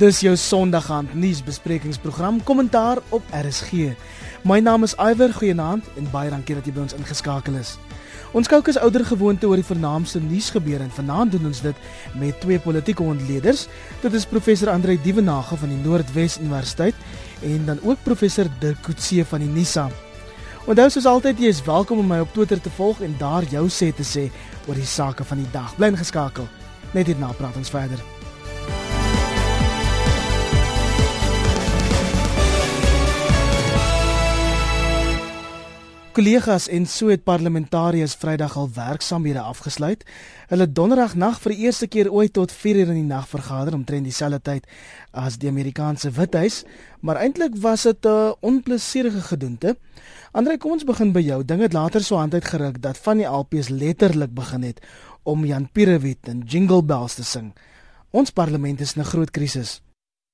Dis jou Sondaghand nuusbesprekingsprogram Kommentaar op RSG. My naam is Iwer Goeienaand en baie dankie dat jy by ons ingeskakel is. Ons kyk as ouer gewoonte oor die vernaamste nuusgebeure en vanaand doen ons dit met twee politieke ontleeders. Dit is professor Andrei Dievenage van die Noordwes Universiteit en dan ook professor Dirk Coetzee van die NISA. Onthou soos altyd jy is welkom om my op Twitter te volg en daar jou sê te sê oor die sake van die dag. Bly ingeskakel. Net hierna praat ons verder. Kollegas en so het parlementariërs Vrydag al werksamehede afgesluit. Hulle donderdag nag vir die eerste keer ooit tot 4 uur in die nag vergader omtrent dieselfde tyd as die Amerikaanse Withuis, maar eintlik was dit 'n onplesierige gedoente. Andre, kom ons begin by jou. Dinge het later so hand uitgeruk dat van die LPs letterlik begin het om Jan Pierewit en Jingle Bells te sing. Ons parlement is in 'n groot krisis.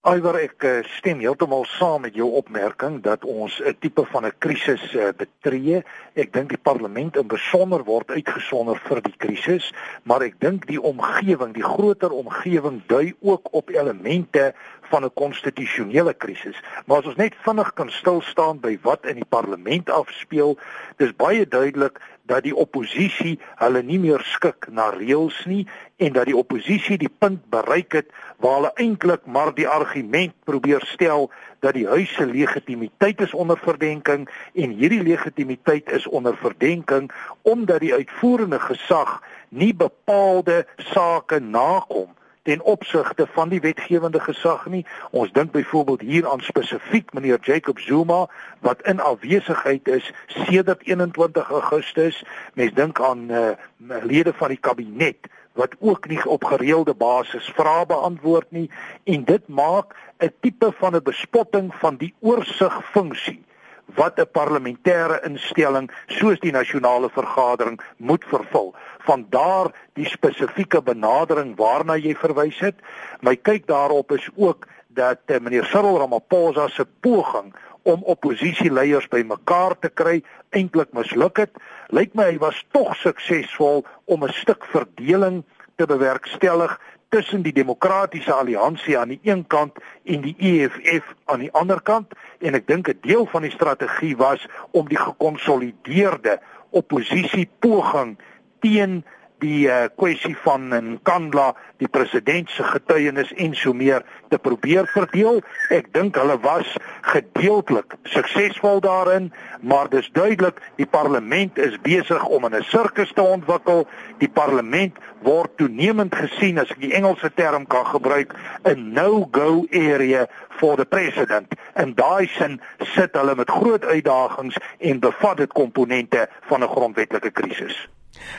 Alhoewel ek eh, stem heeltemal saam met jou opmerking dat ons 'n tipe van 'n krisis eh, betree. Ek dink die parlement in besonder word uitgesonder vir die krisis, maar ek dink die omgewing, die groter omgewing dui ook op elemente van 'n konstitusionele krisis. Maar as ons net vinnig kan stil staan by wat in die parlement afspeel, dis baie duidelik dat die oppositie hulle nie meer skik na reëls nie en dat die oppositie die punt bereik het waar hulle eintlik maar die argument probeer stel dat die huis se legitimiteit is onder verdenking en hierdie legitimiteit is onder verdenking omdat die uitvoerende gesag nie bepaalde sake nakom ten opsigte van die wetgewende gesag nie. Ons dink byvoorbeeld hier aan spesifiek meneer Jacob Zuma wat in afwesigheid is sedert 21 Augustus. Mens dink aan uh, lede van die kabinet wat ook nie op gereelde basis vrae beantwoord nie en dit maak 'n tipe van 'n bespotting van die oorsigfunksie wat 'n parlementêre instelling soos die nasionale vergadering moet vervul. Van daar die spesifieke benadering waarna jy verwys het. My kyk daarop is ook dat uh, meneer Cyril Ramaphosa se poging om oppositieleiers bymekaar te kry eintlik misluk het. Lyk my hy was tog suksesvol om 'n stuk verdeling te bewerkstellig tussen die demokratiese alliansie aan die een kant en die EFF aan die ander kant. En ek dink 'n deel van die strategie was om die gekonsolideerde oppositie poging teen die uh, kwessie van Nkandla, die president se getuienis en so meer te probeer verdeel. Ek dink hulle was gedeeltelik suksesvol daarin, maar dis duidelik die parlement is besig om in 'n sirkus te ontwikkel. Die parlement word toenemend gesien as ek die Engelse term kan gebruik, 'n no-go area for the president. En daai sin sit hulle met groot uitdagings en bevat dit komponente van 'n grondwetlike krisis.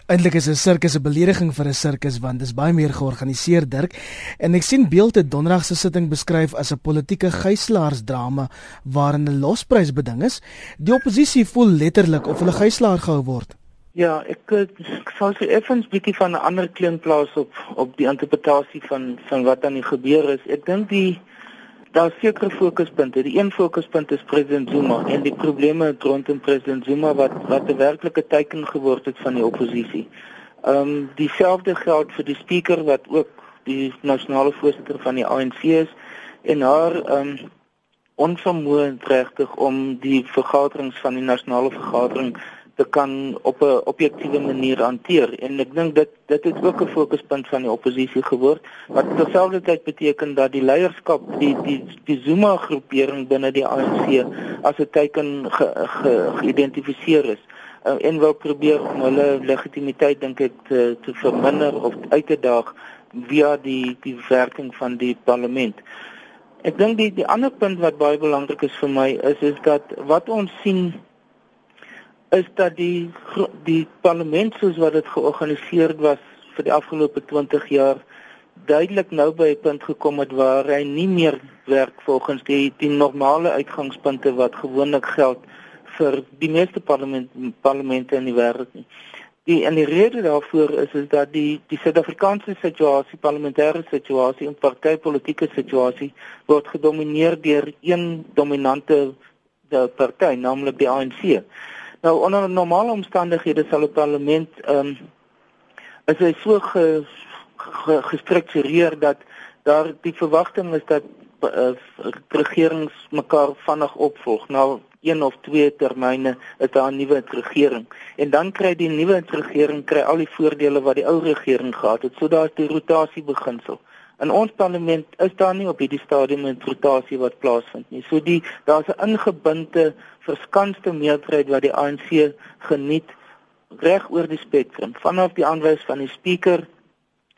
Eintlik is 'n sirkus 'n belediging vir 'n sirkus want dit is baie meer georganiseer Dirk. En ek sien beelde donderdag se sitting beskryf as 'n politieke gijslaarsdrama waarin 'n losprys beding is. Die oppositie voel letterlik of hulle gijslaar gehou word. Ja, ek ek sou sê effens bietjie van 'n ander klink plaas op op die interpretasie van van wat aan die gebeur is. Ek dink die daar sekere fokuspunte. Die een fokuspunt is president Zuma en die probleme rondom president Zuma wat wat 'n werklike teiken geword het van die oppositie. Ehm um, dieselfde geld vir die spreker wat ook die nasionale voorsitter van die ANC is en haar ehm um, onvermoë regtig om die vergaderings van die nasionale vergadering te kan op 'n objektiewe manier hanteer en ek dink dit dit het ook 'n fokuspunt van die oppositie geword wat terselfdertyd beteken dat die leierskap die die die Zuma groepering binne die ANC as 'n teken geïdentifiseer ge, ge is uh, en wil probeer om hulle legitimiteit dink ek te, te verminder of uit te daag via die die werking van die parlement. Ek dink die die ander punt wat baie belangrik is vir my is is dat wat ons sien is dat die die parlement soos wat dit georganiseer was vir die afgelope 20 jaar duidelik nou by 'n punt gekom het waar hy nie meer werk volgens die die normale uitgangspunte wat gewoonlik geld vir die meeste parlement parlemente in die wêreld nie. Die en die rede daarvoor is is dat die die Suid-Afrikaanse situasie, parlementêre situasie en partytetiese situasie word gedomeineer deur een dominante party, naamlik die ANC. Nou onder normale omstandighede sal 'n parlement ehm um, is hy so ge, ge, gestruktureer dat daar die verwagting is dat uh, regerings mekaar vinnig opvolg. Nou een of twee termyne is daar 'n nuwe regering en dan kry die nuwe regering kry al die voordele wat die ou regering gehad het. So daar's die rotasie beginsel. In ons parlement is daar nie op hierdie stadium 'n rotasie wat plaasvind nie. So die daar's 'n ingebinde verskanste meerderheid wat die ANC geniet reg oor die spektrum vanaf die aanwys van die spreker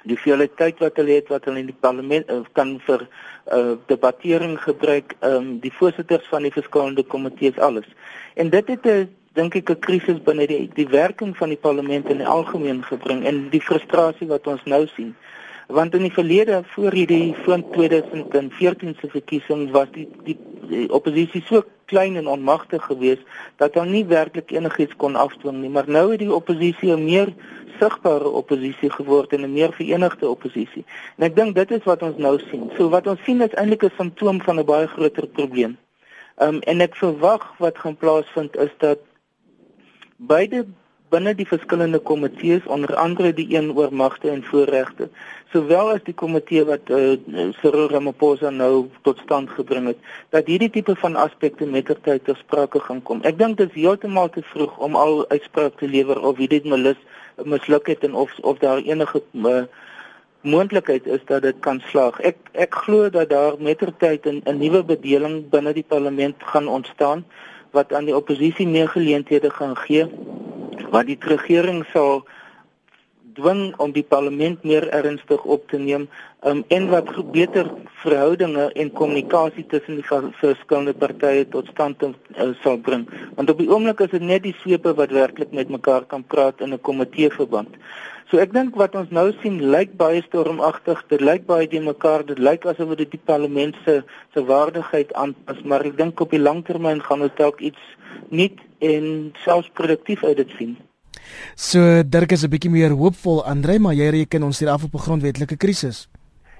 die veelheid tyd wat hulle het wat hulle in die parlement uh, kan vir uh, debattering gebruik um, die voorsitters van die verskillende komitees alles. En dit het 'n dink ek 'n krisis binne die die werking van die parlement in die algemeen gebring en die frustrasie wat ons nou sien want in die verlede voor hierdie voor 2014 se verkiesing was die die, die oppositie so klein en onmagtig geweest dat hulle nie werklik enigiets kon afdwing nie maar nou het die oppositie meer sigbare oppositie geword en 'n meer verenigde oppositie. En ek dink dit is wat ons nou sien. So wat ons sien is eintlik 'n simptoom van 'n baie groter probleem. Ehm um, en ek verwag wat gaan plaasvind is dat beide binne die verskillende komitees onder andere die een oor magte en voorregte sowel as die komitee wat uh, Cyril Ramaphosa nou tot stand gebring het dat hierdie tipe van aspekte mettertyd ter sprake gaan kom. Ek dink dit is heeltemal te vroeg om al uitspraak te lewer of dit melus misluk het en of of daar enige uh, moontlikheid is dat dit kan slaag. Ek ek glo dat daar mettertyd 'n 'n nuwe bedeling binne die parlement gaan ontstaan wat aan die oppositie meer geleenthede gaan gee wat die regering sal dwing om die parlement meer ernstig op te neem um, en wat beter verhoudinge en kommunikasie tussen die verskillende partye tot stand uh, sal bring. Want op die oomblik is dit net die swepe wat werklik met mekaar kan praat in 'n komitee verband. So ek dink wat ons nou sien lyk baie stormagtig, dit lyk baie die mekaar, dit lyk asof dit die parlement se se waardigheid aanpas, maar ek dink op die langtermyn gaan ons dalk iets nuut en selfs produktief uit dit sien. So Dirk is 'n bietjie meer hoopvol Andre, maar jy reken ons hier af op 'n grondwetlike krisis.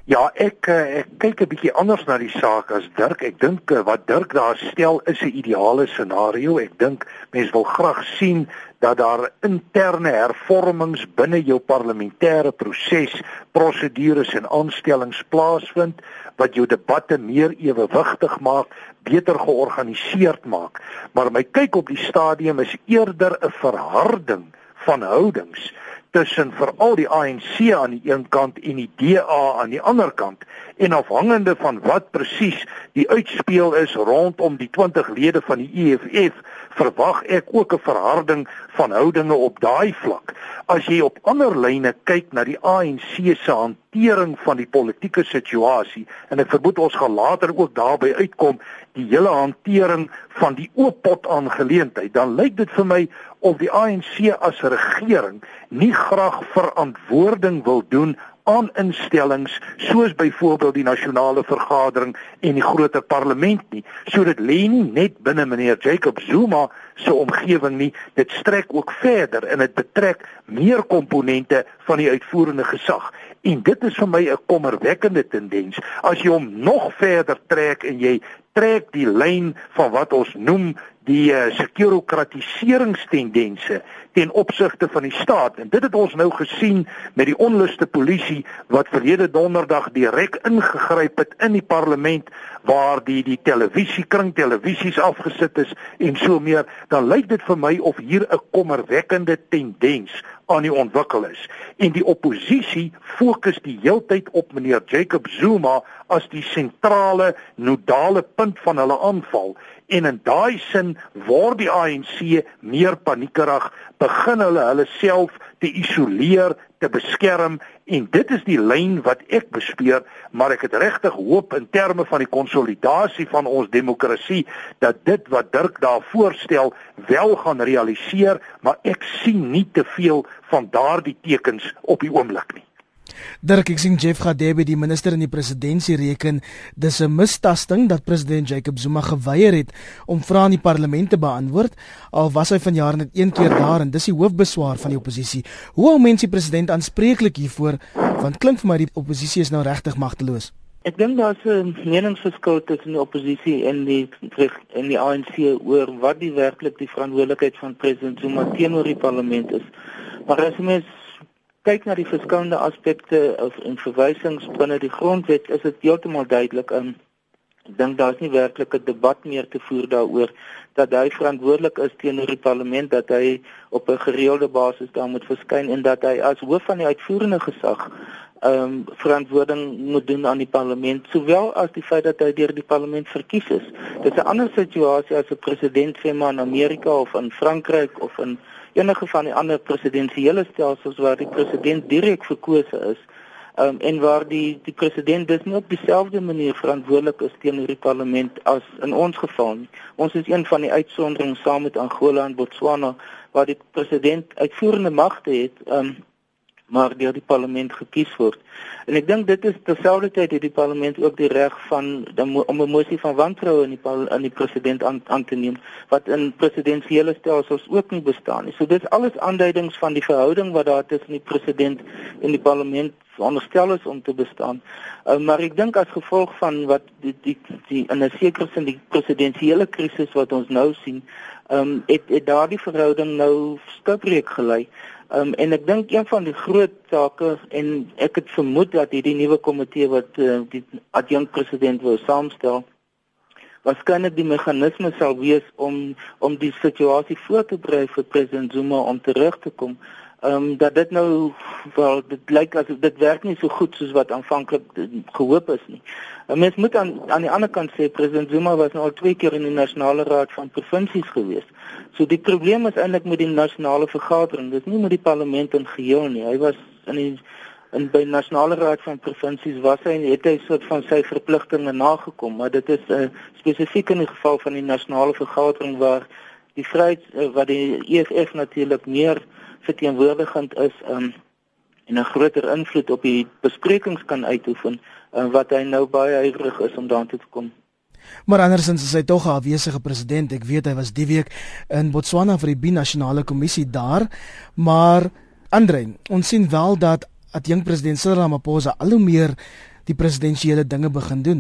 Ja, ek eh, ek kyk 'n bietjie anders na die saak as Dirk. Ek dink eh, wat Dirk daar stel is 'n ideale scenario. Ek dink mense wil graag sien dat daar interne hervormings binne jou parlementêre proses, prosedures en aanstellings plaasvind wat jou debatte meer ewewigtig maak, beter georganiseerd maak. Maar my kyk op die stadium is eerder 'n verharding van houdings tussen veral die ANC aan die een kant en die DA aan die ander kant en afhangende van wat presies die uitspeel is rondom die 20 lede van die EFF verwag ek ook 'n verharding van houdinge op daai vlak. As jy op ander lyne kyk na die ANC se hantering van die politieke situasie en ek vermoed ons gaan later ook daarby uitkom die hele hantering van die ooppot aangeleentheid dan lyk dit vir my of die ANC as regering nie graag verantwoording wil doen aan instellings soos byvoorbeeld die nasionale vergadering en die groter parlement nie. So dit lê nie net binne meneer Jacob Zuma se omgewing nie, dit strek ook verder en dit betrek meer komponente van die uitvoerende gesag. En dit is vir my 'n kommerwekkende tendens. As jy hom nog verder trek en jy trek die lyn van wat ons noem die uh, sekurokratiseringstendense ten opsigte van die staat en dit het ons nou gesien met die onluste polisie wat verlede donderdag direk ingegryp het in die parlement waar die die televisie kring televisies afgesit is en so meer dan lyk dit vir my of hier 'n kommerwekkende tendens aan die ontwikkel is. En die oppositie fokus die heeltyd op meneer Jacob Zuma as die sentrale nodale punt van hulle aanval. En in daai sin word die ANC meer paniekerig begin hulle hulle self te isoleer, te beskerm en dit is die lyn wat ek bespeer, maar ek het regtig hoop in terme van die konsolidasie van ons demokrasie dat dit wat Dirk daar voorstel wel gaan realiseer, maar ek sien nie te veel van daardie tekens op die oomblik nie. Dirk ek sien Jeff Gadebe die minister in die presidentskap reken dis 'n mistasting dat president Jacob Zuma geweier het om vrae in die parlement te beantwoord al was hy vanjaar net een keer daar en dis die hoofbeswaar van die oppositie. Hoe hou mense die president aanspreeklik hiervoor want klink vir my die oppositie is nou regtig magteloos. Ek dink daar's 'n meningsverskil tussen die oppositie en die en die ANC oor wat die werklik die verantwoordelikheid van president Zuma teenoor die parlement is. Maar as mens kyk na die verskillende aspekte of in verwysings binne die grondwet is dit heeltemal duidelik in Ek dink daar's nie werklik 'n debat meer te voer daaroor dat hy verantwoordelik is teenoor die parlement dat hy op 'n gereelde basis daar moet verskyn en dat hy as hoof van die uitvoerende gesag ehm um, verantwoording moet doen aan die parlement sowel as die feit dat hy deur die parlement verkies is. Dit is 'n ander situasie as 'n president sê maar in Amerika of in Frankryk of in enige van die ander presidensiële stelsels waar die president direk verkose is um, en waar die die president dus nie op dieselfde manier verantwoordelik is teenoor die parlement as in ons geval nie. Ons is een van die uitsonderings saam met Angola en Botswana waar die president uitvoerende magte het um, maar deur die parlement gekies word. En ek dink dit is terselfdertyd het die parlement ook die reg van om 'n mosie van wantroue in die aan die president aan, aan te neem wat in presidensiële stelsels ook nie bestaan nie. So dit is alles aanduidings van die verhouding wat daar tussen die president en die parlement veronderstel is om te bestaan. Uh, maar ek dink as gevolg van wat die die, die in 'n sekere sin die presidensiële krisis wat ons nou sien, ehm um, het, het daardie verhouding nou skipbreek gelei. Um, en ek dink een van die groot sake en ek het vermoed dat hierdie nuwe komitee wat uh, die adjunkt president wil saamstel waarskynlik die meganisme sal wees om om die situasie voor te berei vir president Zuma om terug te kom ehm um, dat dit nou wel dit lyk asof dit werk nie so goed soos wat aanvanklik gehoop is nie. 'n Mens moet aan aan die ander kant sê president Zuma was nou al twee keer in die nasionale raad van provinsies gewees. So die probleem is eintlik met die nasionale vergadering, dis nie met die parlement in geheel nie. Hy was in die in by nasionale raad van provinsies was hy het hy soort van sy verpligtinge nagekom, maar dit is 'n uh, spesifiek in die geval van die nasionale vergadering waar die vryheid uh, wat die EFF natuurlik meer verteenwoordigend is um, en 'n groter invloed op die besprekings kan uitoefen um, wat hy nou baie ywerig is om daartoe te kom. Maar andersins is hy tog 'n afwesige president. Ek weet hy was die week in Botswana vir die binnasionale kommissie daar, maar Andre, ons sien wel dat adjunk president Cyril Ramaphosa al hoe meer die presidensiële dinge begin doen.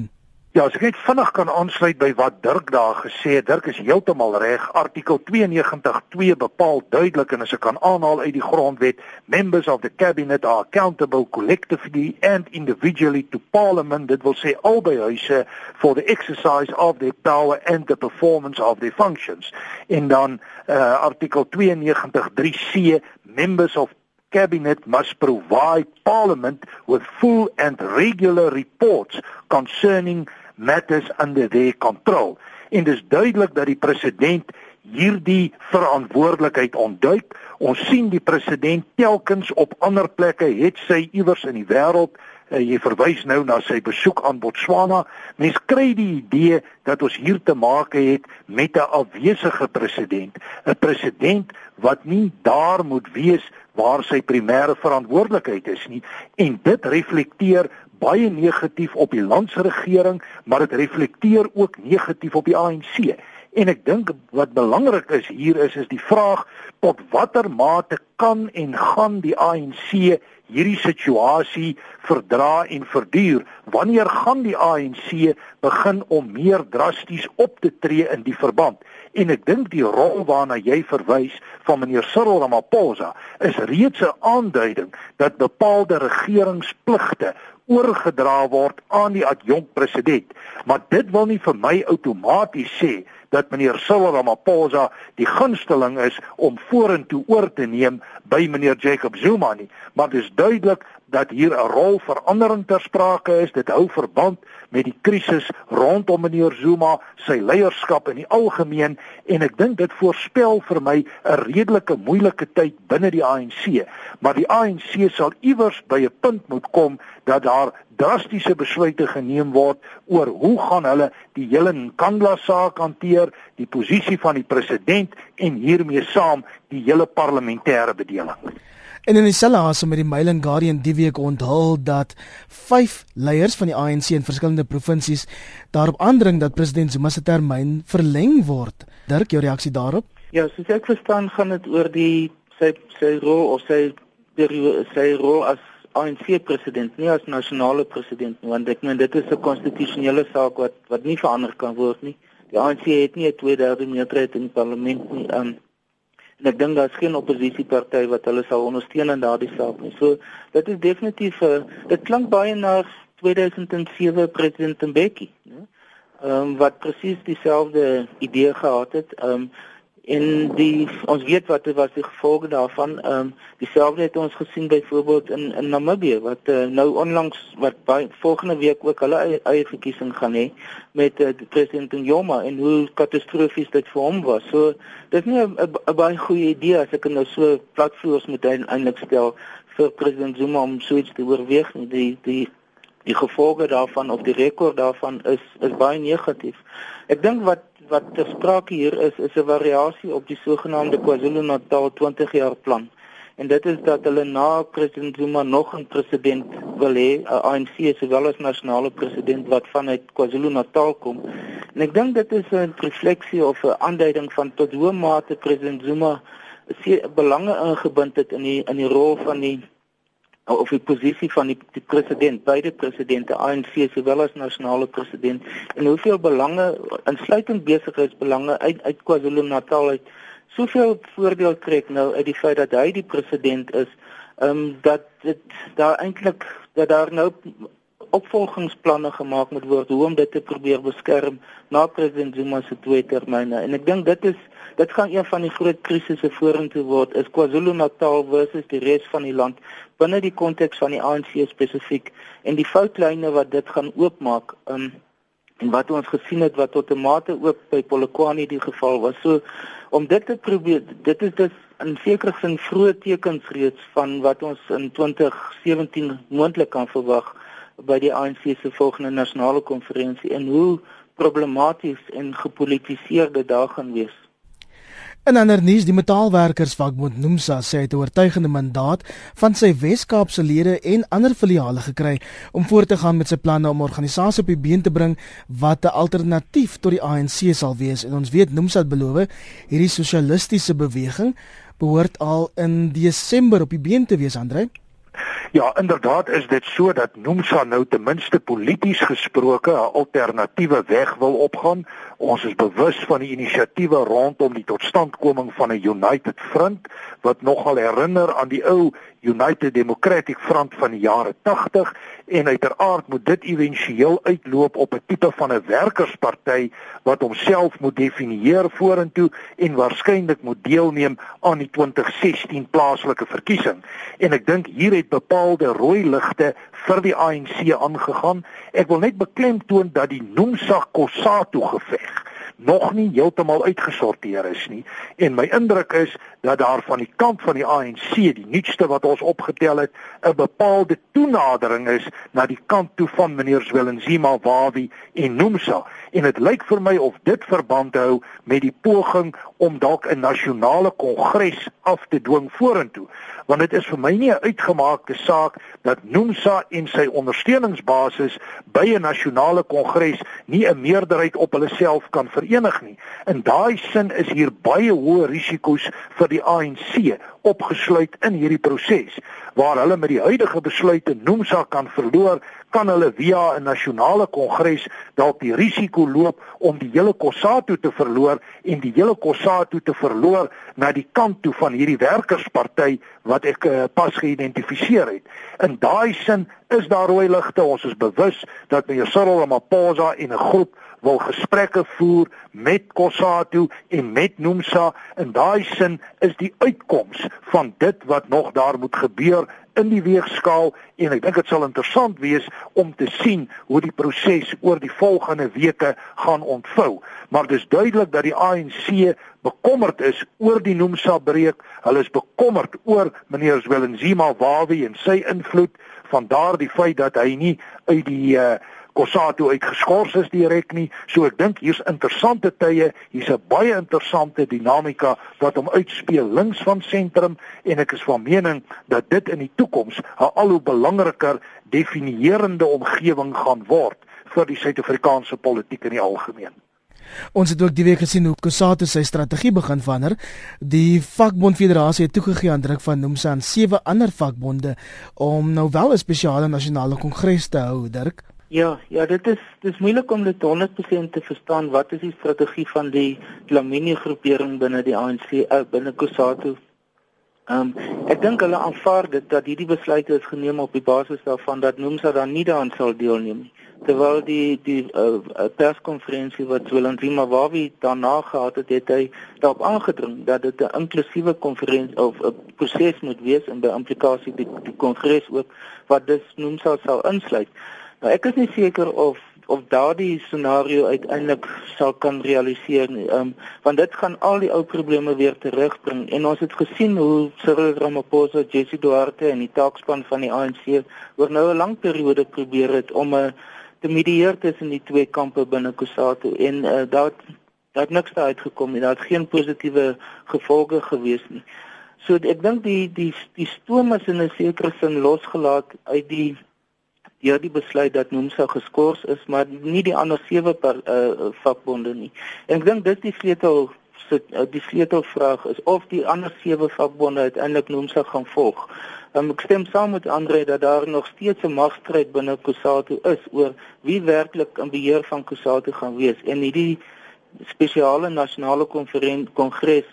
Ja, as ek net vinnig kan aansluit by wat Dirk daar gesê het. Dirk is heeltemal reg. Artikel 92.2 bepaal duidelik en as ek kan aanhaal uit die grondwet, members of the cabinet are accountable collectively and individually to parliament. Dit wil sê albei huise for the exercise of their power and the performance of their functions. En dan uh, artikel 92.3c members of cabinet must provide parliament with full and regular reports concerning matters under their control. En dis duidelik dat die president hierdie verantwoordelikheid ontduik. Ons sien die president telkens op ander plekke het sy iewers in die wêreld uh, jy verwys nou na sy besoek aan Botswana. Mens kry die idee dat ons hier te maak het met 'n afwesige president, 'n president wat nie daar moet wees waar sy primêre verantwoordelikheid is nie en dit reflekteer baie negatief op die landsregering, maar dit reflekteer ook negatief op die ANC. En ek dink wat belangrik is hier is is die vraag tot watter mate kan en gaan die ANC hierdie situasie verdra en verduur? Wanneer gaan die ANC begin om meer drasties op te tree in die verband? En ek dink die rol waarna jy verwys van meneer Cyril Ramaphosa is reeds 'n aanduiding dat bepaalde regeringspligte oorgedra word aan die adjunkt president. Maar dit wil nie vir my outomaties sê dat meneer Cyril Ramaphosa die gunsteling is om vorentoe oor te neem by meneer Jacob Zuma nie, maar dit is duidelik dat hier 'n rolverandering ter sprake is. Dit hou verband met die krisis rondom meneer Zuma, sy leierskap in die algemeen en ek dink dit voorspel vir my 'n redelike moeilike tyd binne die ANC. Maar die ANC sal iewers by 'n punt moet kom dat daar drastiese besluite geneem word oor hoe gaan hulle die hele Nkandla saak hanteer, die posisie van die president en hiermee saam die hele parlementêre bedeling. En in dieselfde asem met die Mail and Guardian die week onthul dat vyf leiers van die ANC in verskillende provinsies daarop aandring dat president Zuma se termyn verleng word. Dirk, jou reaksie daarop? Ja, soos ek verstaan gaan dit oor die sy sy rol of sy sy rol as ANC president, nie as nasionale president nie, want ek meen dit is 'n konstitusionele saak wat wat nie verander kan word nie. Die ANC het nie 'n tweederde meerderheid in die parlement nie. Um, en ek dink daar's geen oppositieparty wat hulle sal ondersteun in daardie saak nie. So dit is definitief 'n uh, dit klink baie na 2007 president Mbeki, né? ehm um, wat presies dieselfde idee gehad het. Ehm um, en die ons weet wat was die gevolge daarvan. Ehm um, dieselfde het ons gesien byvoorbeeld in in Namibië wat uh, nou onlangs wat by volgende week ook hulle eie, eie verkiesing gaan hê met uh, president Njomo en hoe katastrofies dit vir hom was. So dit is nie 'n baie goeie idee as ek nou so platvoors moet eintlik stel vir president Zuma om so iets te oorweeg nie. Die die die gevolge daarvan of die rekord daarvan is is baie negatief. Ek dink wat wat ter sprake hier is is 'n variasie op die sogenaamde KwaZulu-Natal 20 jaar plan. En dit is dat hulle na president Zuma nog 'n president wil hê, 'n ANC sowel as nasionale president wat vanuit KwaZulu-Natal kom. En ek dink dit is 'n refleksie of 'n aanduiding van tot hoe mate president Zuma se belange ingebind het in die in die rol van die of die posisie van die, die president, beide presidente ANC sowel as nasionale president en hoeveel belange insluitend besigheidsbelange uit uit KwaZulu-Natal uit soveel voordeel trek nou uit die feit dat hy die president is, ehm um, dat dit daar eintlik dat daar nou opvolgingsplanne gemaak moet word hoe om dit te probeer beskerm na president Zuma se twee termyne. En ek dink dit is dit gaan een van die groot krisisse vorentoe word is KwaZulu-Natal versus die res van die land binne die konteks van die ANC spesifiek en die foutlyne wat dit gaan oopmaak um, en wat ons gesien het wat tot 'n mate ook by Polokwane die geval was. So om dit te probeer dit is dus in sekere sin vroeë tekens reeds van wat ons in 2017 moontlik kan verwag by die ANC se volgende nasionale konferensie en hoe problematies en gepolitiseerd dit daar gaan wees In ander nuus, die metaalwerkersvakbond NUMSA sê hy het 'n oortuigende mandaat van sy Wes-Kaapse lede en ander filiale gekry om voort te gaan met sy planne om organisasie op die been te bring wat 'n alternatief tot die ANC sal wees. En ons weet NUMSA het beloof hierdie sosialistiese beweging behoort al in Desember op die been te wees, Andre. Ja, inderdaad is dit so dat NUMSA nou ten minste polities gesproke 'n alternatiewe weg wil opgaan. Ons is bewus van die inisiatiewe rondom die totstandkoming van 'n United Front wat nogal herinner aan die ou United Democratic Front van die jare 80 en uiteraard moet dit éventueel uitloop op 'n tipe van 'n werkersparty wat homself moet definieer vorentoe en waarskynlik moet deelneem aan die 2016 plaaslike verkiesing. En ek dink hier het bepaalde rooi ligte vir die ANC aangegaan. Ek wil net beklemtoon dat die Nomsa Kossatu geveg nog nie heeltemal uitgesorteer is nie. En my indruk is dat daar van die kant van die ANC die nuutste wat ons opgetel het 'n bepaalde toenadering is na die kant toe van meneer Zwelenzima Wawi en Nomsa en dit lyk vir my of dit verband hou met die poging om dalk 'n nasionale kongres af te dwing vorentoe want dit is vir my nie 'n uitgemaakte saak dat Nomsa en sy ondersteuningsbasis by 'n nasionale kongres nie 'n meerderheid op hulle self kan verenig nie. In daai sin is hier baie hoë risiko's vir die ANC opgesluit in hierdie proses waar hulle met die huidige besluite Nomsa kan verloor kan hulle via 'n nasionale kongres dalk die risiko loop om die hele Kossatu te verloor en die hele Kossatu te verloor na die kant toe van hierdie werkersparty wat ek uh, pas geïdentifiseer het. In daai sin is daar rooi ligte. Ons is bewus dat meneer Cyril Ramaphosa en 'n groep wil gesprekke voer met Kossatu en met Nomsa. In daai sin is die uitkoms van dit wat nog daar moet gebeur in die weegskaal en ek dink dit sal interessant wees om te sien hoe die proses oor die volgende weke gaan ontvou. Maar dis duidelik dat die ANC bekommerd is oor die Nomsa breek. Hulle is bekommerd oor meneer Zwelenzima Wawi en sy invloed van daardie feit dat hy nie uit die uh, Kossatu uitgeskort is direk nie. So ek dink hier's interessante tye, hier's 'n baie interessante dinamika wat hom uitspeel links van sentrum en ek is van mening dat dit in die toekoms 'n al hoe belangriker definierende omgewing gaan word vir die Suid-Afrikaanse politiek in die algemeen. Ons het ook die week gesien hoe Kusatu sy strategie begin verander. Die vakbond federasie het toegegee aan druk van Nomsa en sewe ander vakbonde om nou wel 'n spesiale nasionale kongres te hou, Dirk. Ja, ja, dit is dis moeilik om dit 100% te verstaan wat is die strategie van die Dlamini groepering binne die ANC uh, binne Kusatu. Ehm um, ek dink hulle aanvaar dit dat hierdie besluite is geneem op die basis daarvan dat Nomsa dan nie daaraan sal deelneem nie. terwyl die die uh, perskonferensie wat Willem Zimbabwe daarna gehad het, het hy daarop aangedring dat dit 'n inklusiewe konferensie of 'n proses moet wees en by implikasie die die kongres ook wat noem sou sou insluit. Nou ek is nie seker of of daardie scenario uiteindelik sal kan realiseer nie. Ehm um, want dit gaan al die ou probleme weer terugbring en ons het gesien hoe Cyril Ramaphosa, Jesse Duarte en die taakspan van die ANC oor nou 'n lang periode probeer het om 'n uh, te medieer tussen die twee kampe binne Kusatu en uh, daar daar niks daar uitgekom nie. Daar het geen positiewe gevolge gewees nie. So ek dink die die die stoom is in 'n sekere sin losgelaat uit die deur die besluit dat Nomsa geskort is, maar nie die ander sewe uh, vakbonde nie. Ek dink dis die sleutel uh, die sleutelvraag is of die ander sewe vakbonde uiteindelik Nomsa gaan volg. Um, ek stem saam met Andre dat daar nog steeds 'n magstryd binne Kusatu is oor wie werklik in beheer van Kusatu gaan wees en hierdie spesiale nasionale kongres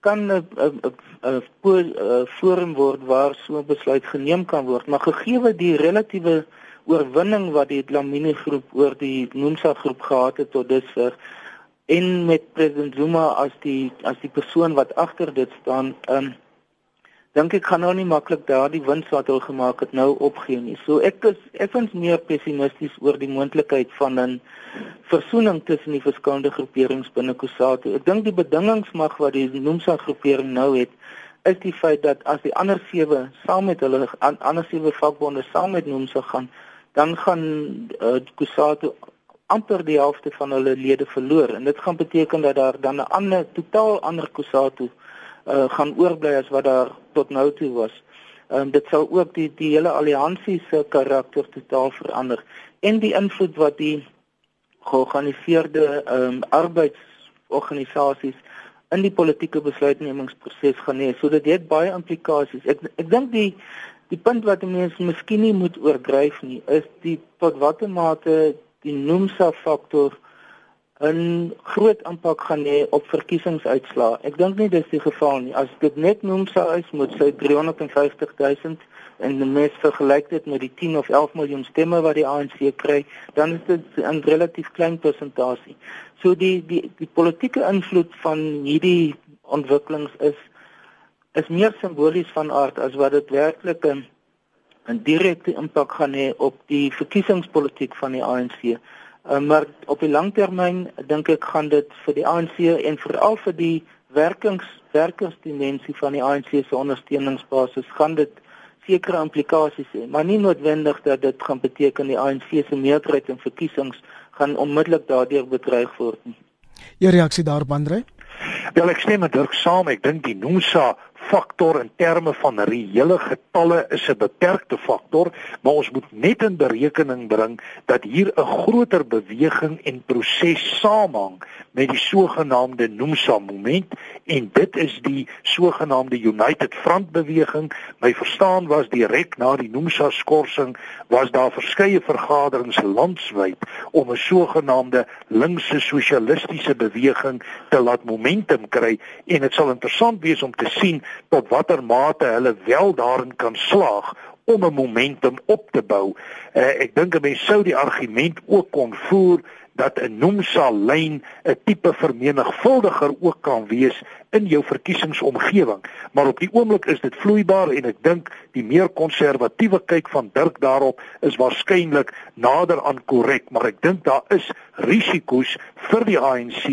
kan 'n 'n 'n forum word waar so 'n besluit geneem kan word, maar gegee die relatiewe oorwinning wat die Dlamini groep oor die Nomsa groep gehad het tot dusver en met president Zuma as die as die persoon wat agter dit staan, um, dink ek gaan nou nie maklik daardie wins wat hulle gemaak het nou opgee nie. So ek is effens meer pessimisties oor die moontlikheid van 'n versoening tussen die verskillende groeperings binne Kusatu. Ek dink die bedingingsmag wat die Nomsa groepering nou het, is die feit dat as die ander sewe saam met hulle ander sewe vakbonde saam met Nomsa gaan, dan gaan uh, Kusatu amper die helfte van hulle lede verloor en dit gaan beteken dat daar dan 'n ander totaal ander Kusatu uh, gaan oorbly as wat daar tot nou toe was. Ehm um, dit sal ook die die hele alliansie se karakter totaal verander en die invloed wat die georganiseerde ehm um, arbeidsorganisasies in die politieke besluitnemingsproses gaan hê. So dit het baie implikasies. Ek ek dink die die punt wat mense miskien nie moet oorgryf nie is die tot watter mate die noemsa faktor 'n groot impak gaan hê op verkiesingsuitslae. Ek dink nie dis die geval nie. As dit net noem sou is moet sy 350 000 en mes vergelyk dit met die 10 of 11 miljoen stemme wat die ANC kry, dan is dit 'n relatief klein persentasie. So die die die politieke invloed van hierdie ontwikkelings is is meer simbolies van aard as wat dit werklik 'n 'n direkte impak gaan hê op die verkiesingspolitiek van die ANC. Uh, maar op die langtermyn dink ek gaan dit vir die ANC en veral vir die werkings werkersdimensie van die ANC se ondersteuningsbasis gaan dit sekere implikasies hê, maar nie noodwendig dat dit gaan beteken die ANC se meerderheid in verkiesings gaan onmiddellik daardeur bedreig word nie. Jou reaksie daarop, Andre? Wel ek stem met Dirk saam. Ek dink die Nomsa faktor in terme van reële getalle is 'n beperkte faktor, maar ons moet net in berekening bring dat hier 'n groter beweging en proses saamhang met die sogenaamde Nomsa moment en dit is die sogenaamde United Front beweging. My verstaan was direk na die Nomsa skorsing was daar verskeie vergaderings landwyd om 'n sogenaamde linkse sosialistiese beweging te laat momentum kry en dit sal interessant wees om te sien tot watter mate hulle wel daarin kan slaag om 'n momentum op te bou. Uh, ek dink 'n mens sou die argument ook kon voer dat 'n Nomsa lyn 'n tipe vermenigvuldiger ook kan wees in jou verkiesingsomgewing, maar op die oomblik is dit vloeibaar en ek dink die meer konservatiewe kyk van Dirk daarop is waarskynlik nader aan korrek, maar ek dink daar is risiko's vir die ANC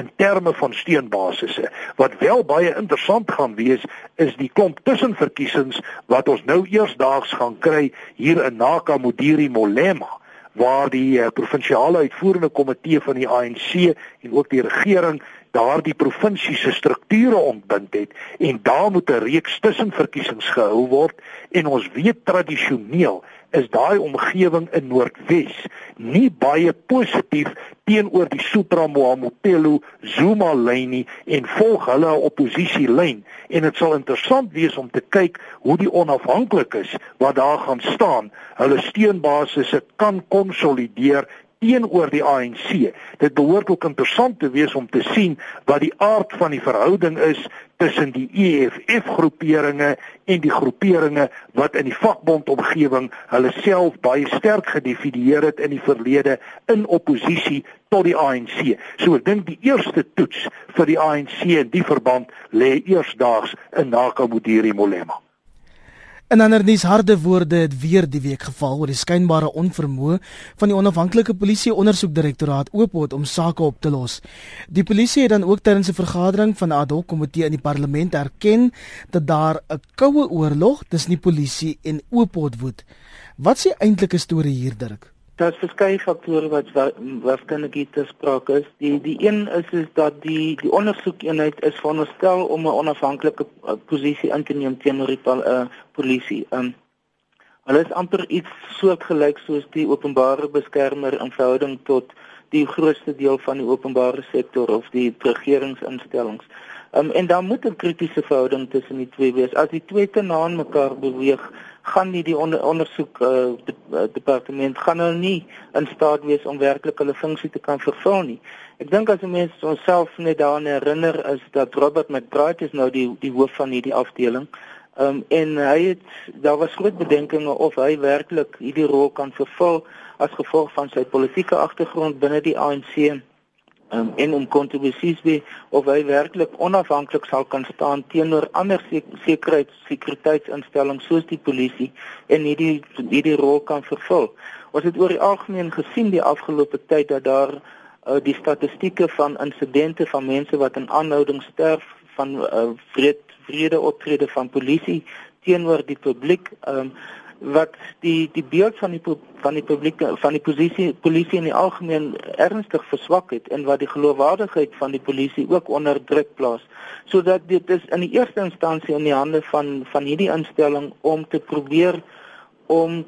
in terme van steunbasisse. Wat wel baie interessant gaan wees is die klomp tussenverkiesings wat ons nou eersdaags gaan kry hier in Nakamodiri Molema waar die uh, provinsiale uitvoerende komitee van die ANC en ook die regering daardie provinsie se strukture ontbind het en daar moet 'n reeks tussenverkiesings gehou word en ons weet tradisioneel is daai omgewing in Noordwes nie baie positief teenoor die Supra-Moamotelo Zuma lyn nie en volg hulle 'n oppositielyn. En dit sal interessant wees om te kyk hoe die onafhanklikes wat daar gaan staan hulle steunbasisse kan konsolideer teenoor die ANC. Dit behoort ook interessant te wees om te sien wat die aard van die verhouding is tussen die EFF groeperinge en die groeperinge wat in die vakbond omgewing hulle self baie sterk gedefinieer het in die verlede in oppositie tot die ANC. So ek dink die eerste toets vir die ANC in die verband lê eersdaags in Nakamudiri Molema. En ander nuus harde woorde het weer die week geval oor die skynbare onvermoë van die onafhanklike polisie ondersoekdirektoraat Oopot om sake op te los. Die polisie het dan ook tydens 'n vergadering van 'n ad hoc komitee in die parlement erken dat daar 'n koue oorlog tussen die polisie en Oopot woed. Wat is die eintlike storie hier, Dirk? Daar's verskeie faktore wat waarskynlik hier te sprake is. Die die een is is dat die die ondersoekeenheid is veronderstel om 'n onafhanklike uh, posisie in te neem teenoor die uh, polisie. Um, hulle is amper iets soortgelyk soos die openbare beskermer in verhouding tot die grootste deel van die openbare sektor of die regeringsinstellings. Um, en dan moet 'n kritiese verhouding tussen die twee wees. As die twee te na mekaar beweeg, gaan nie die onder, ondersoek uh, de, uh, departement gaan hulle nie in staat wees om werklik hulle funksie te kan vervul nie. Ek dink as mense onsself net daaraan herinner is dat Robert McBride is nou die die hoof van hierdie afdeling. Ehm um, en hy het daar was groot bedenkinge of hy werklik hierdie rol kan vervul as gevolg van sy politieke agtergrond binne die ANC um, en om kontribusies wie of hy werklik onafhanklik sal kan staan teenoor ander sekerheid sekuriteitsinstellings soos die polisie en hierdie hierdie rol kan vervul. Ons het oor die algemeen gesien die afgelope tyd dat daar uh, die statistieke van insidente van mense wat in aanhouding sterf van uh, vrede vrede optrede van polisie teenoor die publiek um, wat die die beeld van die van die publiek van die posisie polisie in die algemeen ernstig verswak het en wat die geloofwaardigheid van die polisie ook onder druk plaas. Sodat dit is in die eerste instansie in die hande van van hierdie instelling om te probeer om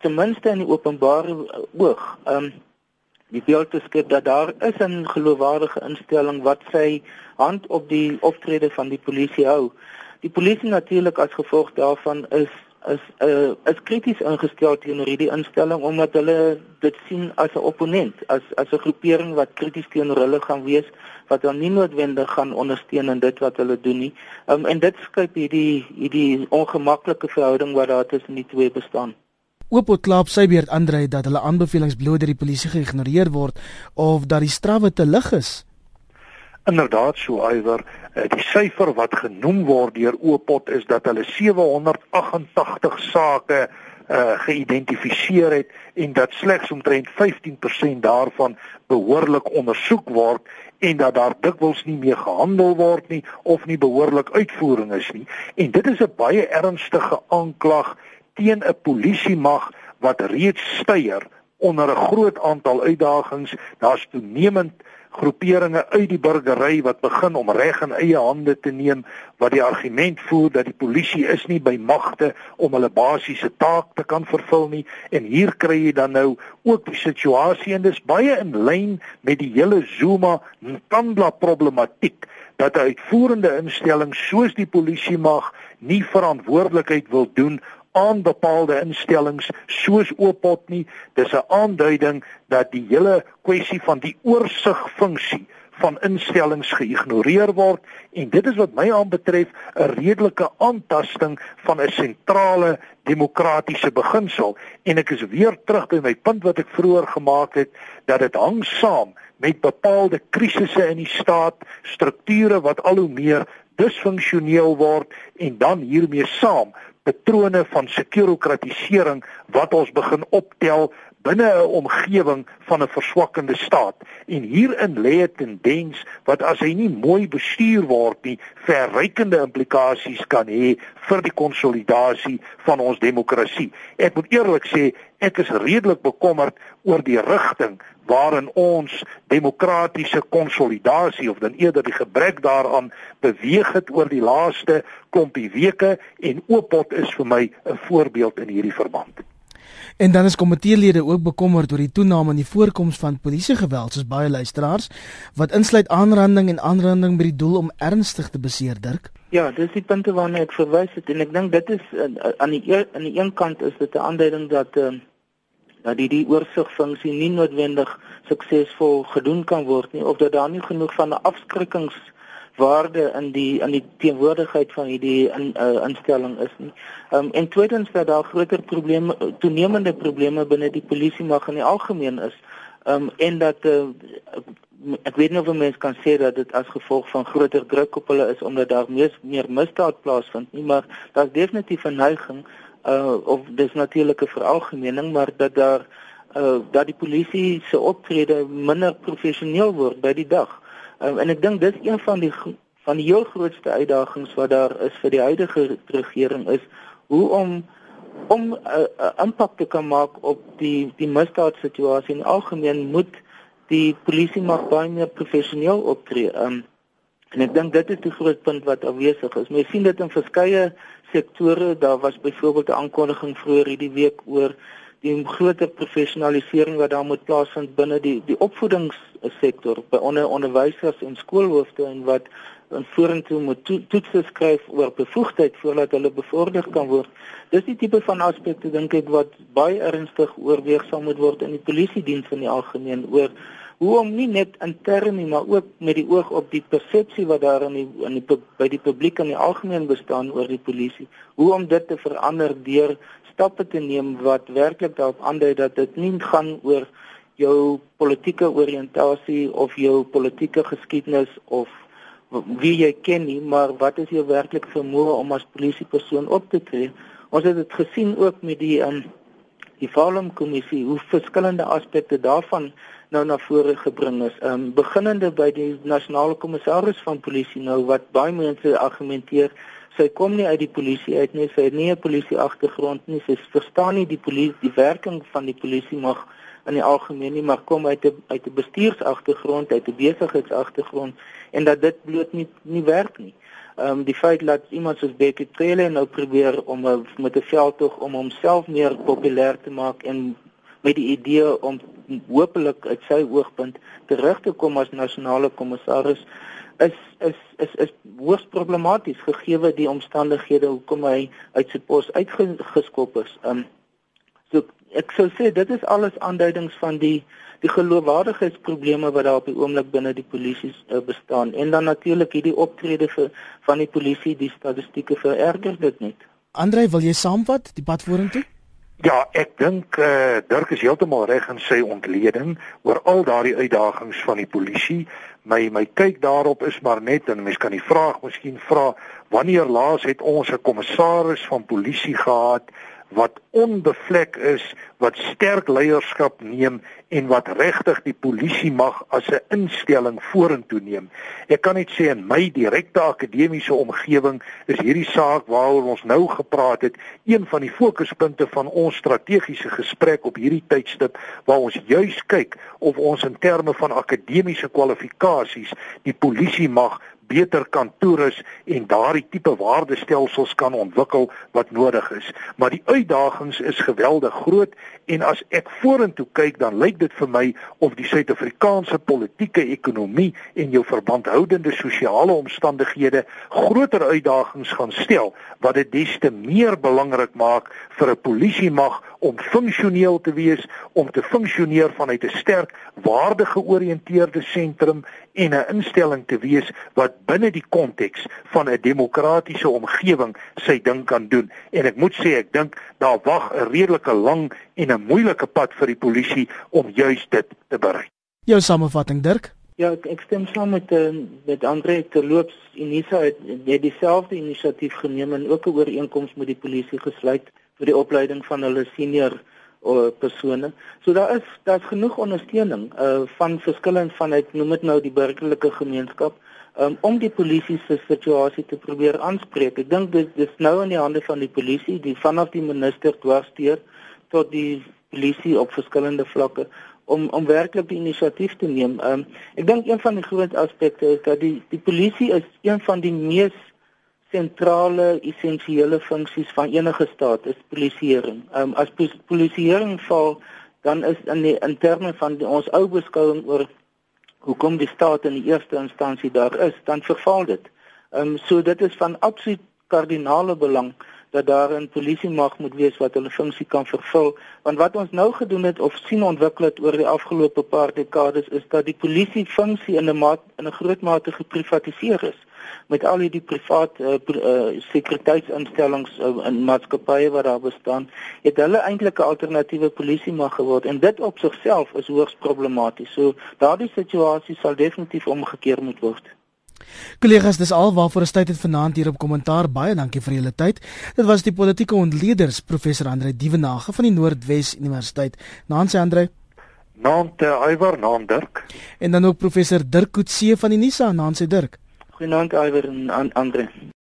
ten minste in die openbare oog um die beeld te skep dat daar is 'n geloofwaardige instelling wat sy hand op die optrede van die polisie hou. Die polisie natuurlik as gevolg daarvan is is uh, is krities ingestel teenoor hierdie instelling omdat hulle dit sien as 'n opponent, as as 'n groepering wat krities teenoor hulle gaan wees wat dan nie noodwendig gaan ondersteun in dit wat hulle doen nie. Um, en dit skep hierdie hierdie ongemaklike verhouding wat daar tussen die twee bestaan. Oopot klap sy beurt Andre dat hulle aanbevelings bloot deur die polisie geïgnoreer word of dat die strawwe te lig is. Inderdaad so iwer die syfer wat genoem word deur Opot is dat hulle 788 sake uh geïdentifiseer het en dat slegs omtrent 15% daarvan behoorlik ondersoek word en dat daar dikwels nie meer gehandel word nie of nie behoorlik uitvoering is nie. En dit is 'n baie ernstige aanklag teen 'n polisiemag wat reeds styer onder 'n groot aantal uitdagings. Daar's toenemend groeperinge uit die burgery wat begin om reg in eie hande te neem wat die argument voer dat die polisie is nie by magte om hulle basiese taak te kan vervul nie. En hier kry jy dan nou ook die situasie en dis baie in lyn met die hele Zuma Nkandla problematiek dat 'n uitvoerende instelling soos die polisie mag nie verantwoordelikheid wil doen aan bepaalde instellings soos Opot nie. Dis 'n aanduiding dat die hele kwessie van die oorsigfunksie van instellings geïgnoreer word en dit is wat my aanbetref 'n redelike aantasting van 'n sentrale demokratiese beginsel en ek is weer terug by my punt wat ek vroeër gemaak het dat dit hang saam met bepaalde krisisse in die staat, strukture wat al hoe meer disfunksioneel word en dan hiermee saam patrone van sekurokratisering wat ons begin optel binne 'n omgewing van 'n verswakkende staat. En hierin lê 'n tendens wat as hy nie mooi bestuur word nie, verrykende implikasies kan hê vir die konsolidasie van ons demokrasie. Ek moet eerlik sê, ek is redelik bekommerd oor die rigting waarin ons demokratiese konsolidasie of dan eerder die gebrek daaraan beweeg het oor die laaste klompie weke en Oopot is vir my 'n voorbeeld in hierdie verband. En dan is komiteelede ook bekommerd oor die toename in die voorkoms van polisiegeweld soos baie luisteraars wat insluit aanranding en aanranding met die doel om ernstig te beseer Dirk. Ja, dis die punte waarna ek verwys het en ek dink dit is aan die aan die een kant is dit 'n aanduiding dat uh, dat die die oorsigfunksie nie noodwendig suksesvol gedoen kan word nie of dat daar nie genoeg van 'n afskrikkingswaarde in die in die teenwoordigheid van hierdie in, uh, instelling is nie. Um, en tweedens dat daar groter probleme toenemende probleme binne die polisie mag in die algemeen is. Um, en dat uh, ek weet nie of mense kan sê dat dit as gevolg van groter druk op hulle is omdat daar meer meer misdaad plaasvind nie maar daar's definitief 'n neiging uh of dis natuurlike veralgemening maar dat daar uh dat die polisie se optrede minder professioneel word by die dag. Uh, en ek dink dis een van die van die heel grootste uitdagings wat daar is vir die huidige regering is hoe om om 'n uh, uh, impak te kan maak op die die misdaadsituasie in algemeen moet die polisie mag baie meer professioneel optree. Um, en ek dink dit is die groot punt wat afwesig is. Mens sien dit in verskeie sektore. Daar was byvoorbeeld 'n aankondiging vroeër hierdie week oor die groter professionalisering wat daar moet plaasvind binne die die opvoedingssektor by onder onderwysers en skoolhoofde en wat en vorentoe moet to, toetse skryf oor bevoegdheid voordat hulle bevorder kan word. Dis die tipe van aspekte dink ek wat baie ernstig oorweeg sal moet word in die polisie diens in die algemeen oor hoe om nie net intern nie maar ook met die oog op die persepsie wat daar in die in die by die publiek in die algemeen bestaan oor die polisie hoe om dit te verander deur stappe te neem wat werklik daarop aandui dat dit nie gaan oor jou politieke oriëntasie of jou politieke geskiedenis of wie jy ken nie maar wat is jou werklike vermoë om as polisiepersoon op te tree ons het dit gesien ook met die um, die Falum kommissie hoe verskillende aspekte daarvan nou na vore gebring is. Ehm um, beginnende by die nasionale kommissaris van polisie nou wat baie mense argumenteer sy kom nie uit die polisie uit nie, sy het nie 'n polisie agtergrond nie, sy verstaan nie die polisie die werking van die polisie mag in die algemeen nie, maar kom uit 'n uit 'n bestuursagtergrond, uit 'n besigheidsagtergrond en dat dit bloot nie nie werk nie. Ehm um, die feit dat iemand soos Becky Trele nou probeer om a, met 'n veldtog om homself meer populêr te maak en met die idee om hopelik uit sy oogpunt terug te kom as nasionale kommissaris is is is is hoogs problematies gegee die omstandighede hoekom hy uit sy pos uitgeskop is. Um so ek sou sê dit is alles aanduidings van die die geloofwaardigheidsprobleme wat daar op die oomblik binne die polisie uh, bestaan en dan natuurlik hierdie optrede vir van die polisie die statistieke vererger dit net. Andre, wil jy saamvat die pad vorentoe? Ja, ek dink eh uh, Dirk is heeltemal reg in sy ontleding oor al daardie uitdagings van die polisie. My my kyk daarop is maar net en mense kan die vraag miskien vra wanneer laas het ons 'n kommissaris van polisie gehad wat onbevlek is, wat sterk leierskap neem en wat regtig die polisie mag as 'n instelling vorentoe neem. Ek kan net sê in my direkte akademiese omgewing is hierdie saak waaroor ons nou gepraat het, een van die fokuspunte van ons strategiese gesprek op hierdie tydstip waar ons juis kyk of ons in terme van akademiese kwalifikasies die polisie mag beter kan toerus en daardie tipe waardestelsels kan ontwikkel wat nodig is. Maar die uitdagings is geweldig groot en as ek vorentoe kyk dan lyk dit vir my of die Suid-Afrikaanse politieke ekonomie en jou verbandhoudende sosiale omstandighede groter uitdagings gaan stel wat dit des te meer belangrik maak vir 'n polisie mag om funksioneel te wees, om te funksioneer vanuit 'n sterk waardegeoriënteerde sentrum en 'n instelling te wees wat binne die konteks van 'n demokratiese omgewing sy ding kan doen. En ek moet sê ek dink daar wag 'n redelike lang en 'n moeilike pad vir die polisie om juis dit te bereik. Jou samevatting Dirk Ja, ek stem saam met eh, met Andre Terloops. Unisa het, het dieselfde inisiatief geneem en ook 'n ooreenkoms met die polisie gesluit vir die opleiding van hulle senior uh, persone. So daar is daar's genoeg ondersteuning uh van verskillend vanuit noem dit nou die burgerlike gemeenskap um, om die polisie se situasie te probeer aanspreek. Ek dink dit dis nou in die hande van die polisie, die vanaf die minister dwarsteer tot die polisie op verskillende vlakke om om werklik die inisiatief te neem. Um, ek dink een van die groot aspekte is dat die die polisie is een van die mees sentrale essensiële funksies van enige staat is polisieering. Ehm um, as polisieering val dan is in die in terme van die, ons ou beskouing oor hoekom die staat in die eerste instansie daar is, dan verval dit. Ehm um, so dit is van absoluut kardinale belang dat daar 'n polisie mag moet wees wat hulle funksie kan vervul want wat ons nou gedoen het of sien ontwikkel het oor die afgelope paar dekades is dat die polisie funksie in 'n maat in 'n groot mate geprivatiseer is met al die privaat uh, uh, sekuriteitsinstellings uh, in maatskappye wat daar bestaan het hulle eintlik 'n alternatiewe polisie mag geword en dit op sigself is hoogs problematies so daardie situasie sal definitief omgekeer moet word Kollegas, dis al waarvoor ons tyd het vanaand hier op kommentaar. Baie dankie vir julle tyd. Dit was die politieke ontleeders professor Andre Dievenage van die Noordwes Universiteit. Naam sê Andre. Naam te Iwer, naam Dirk. En dan ook professor Dirk Coetzee van die Nisa, naam sê Dirk. Goeienaand Iwer en Andre.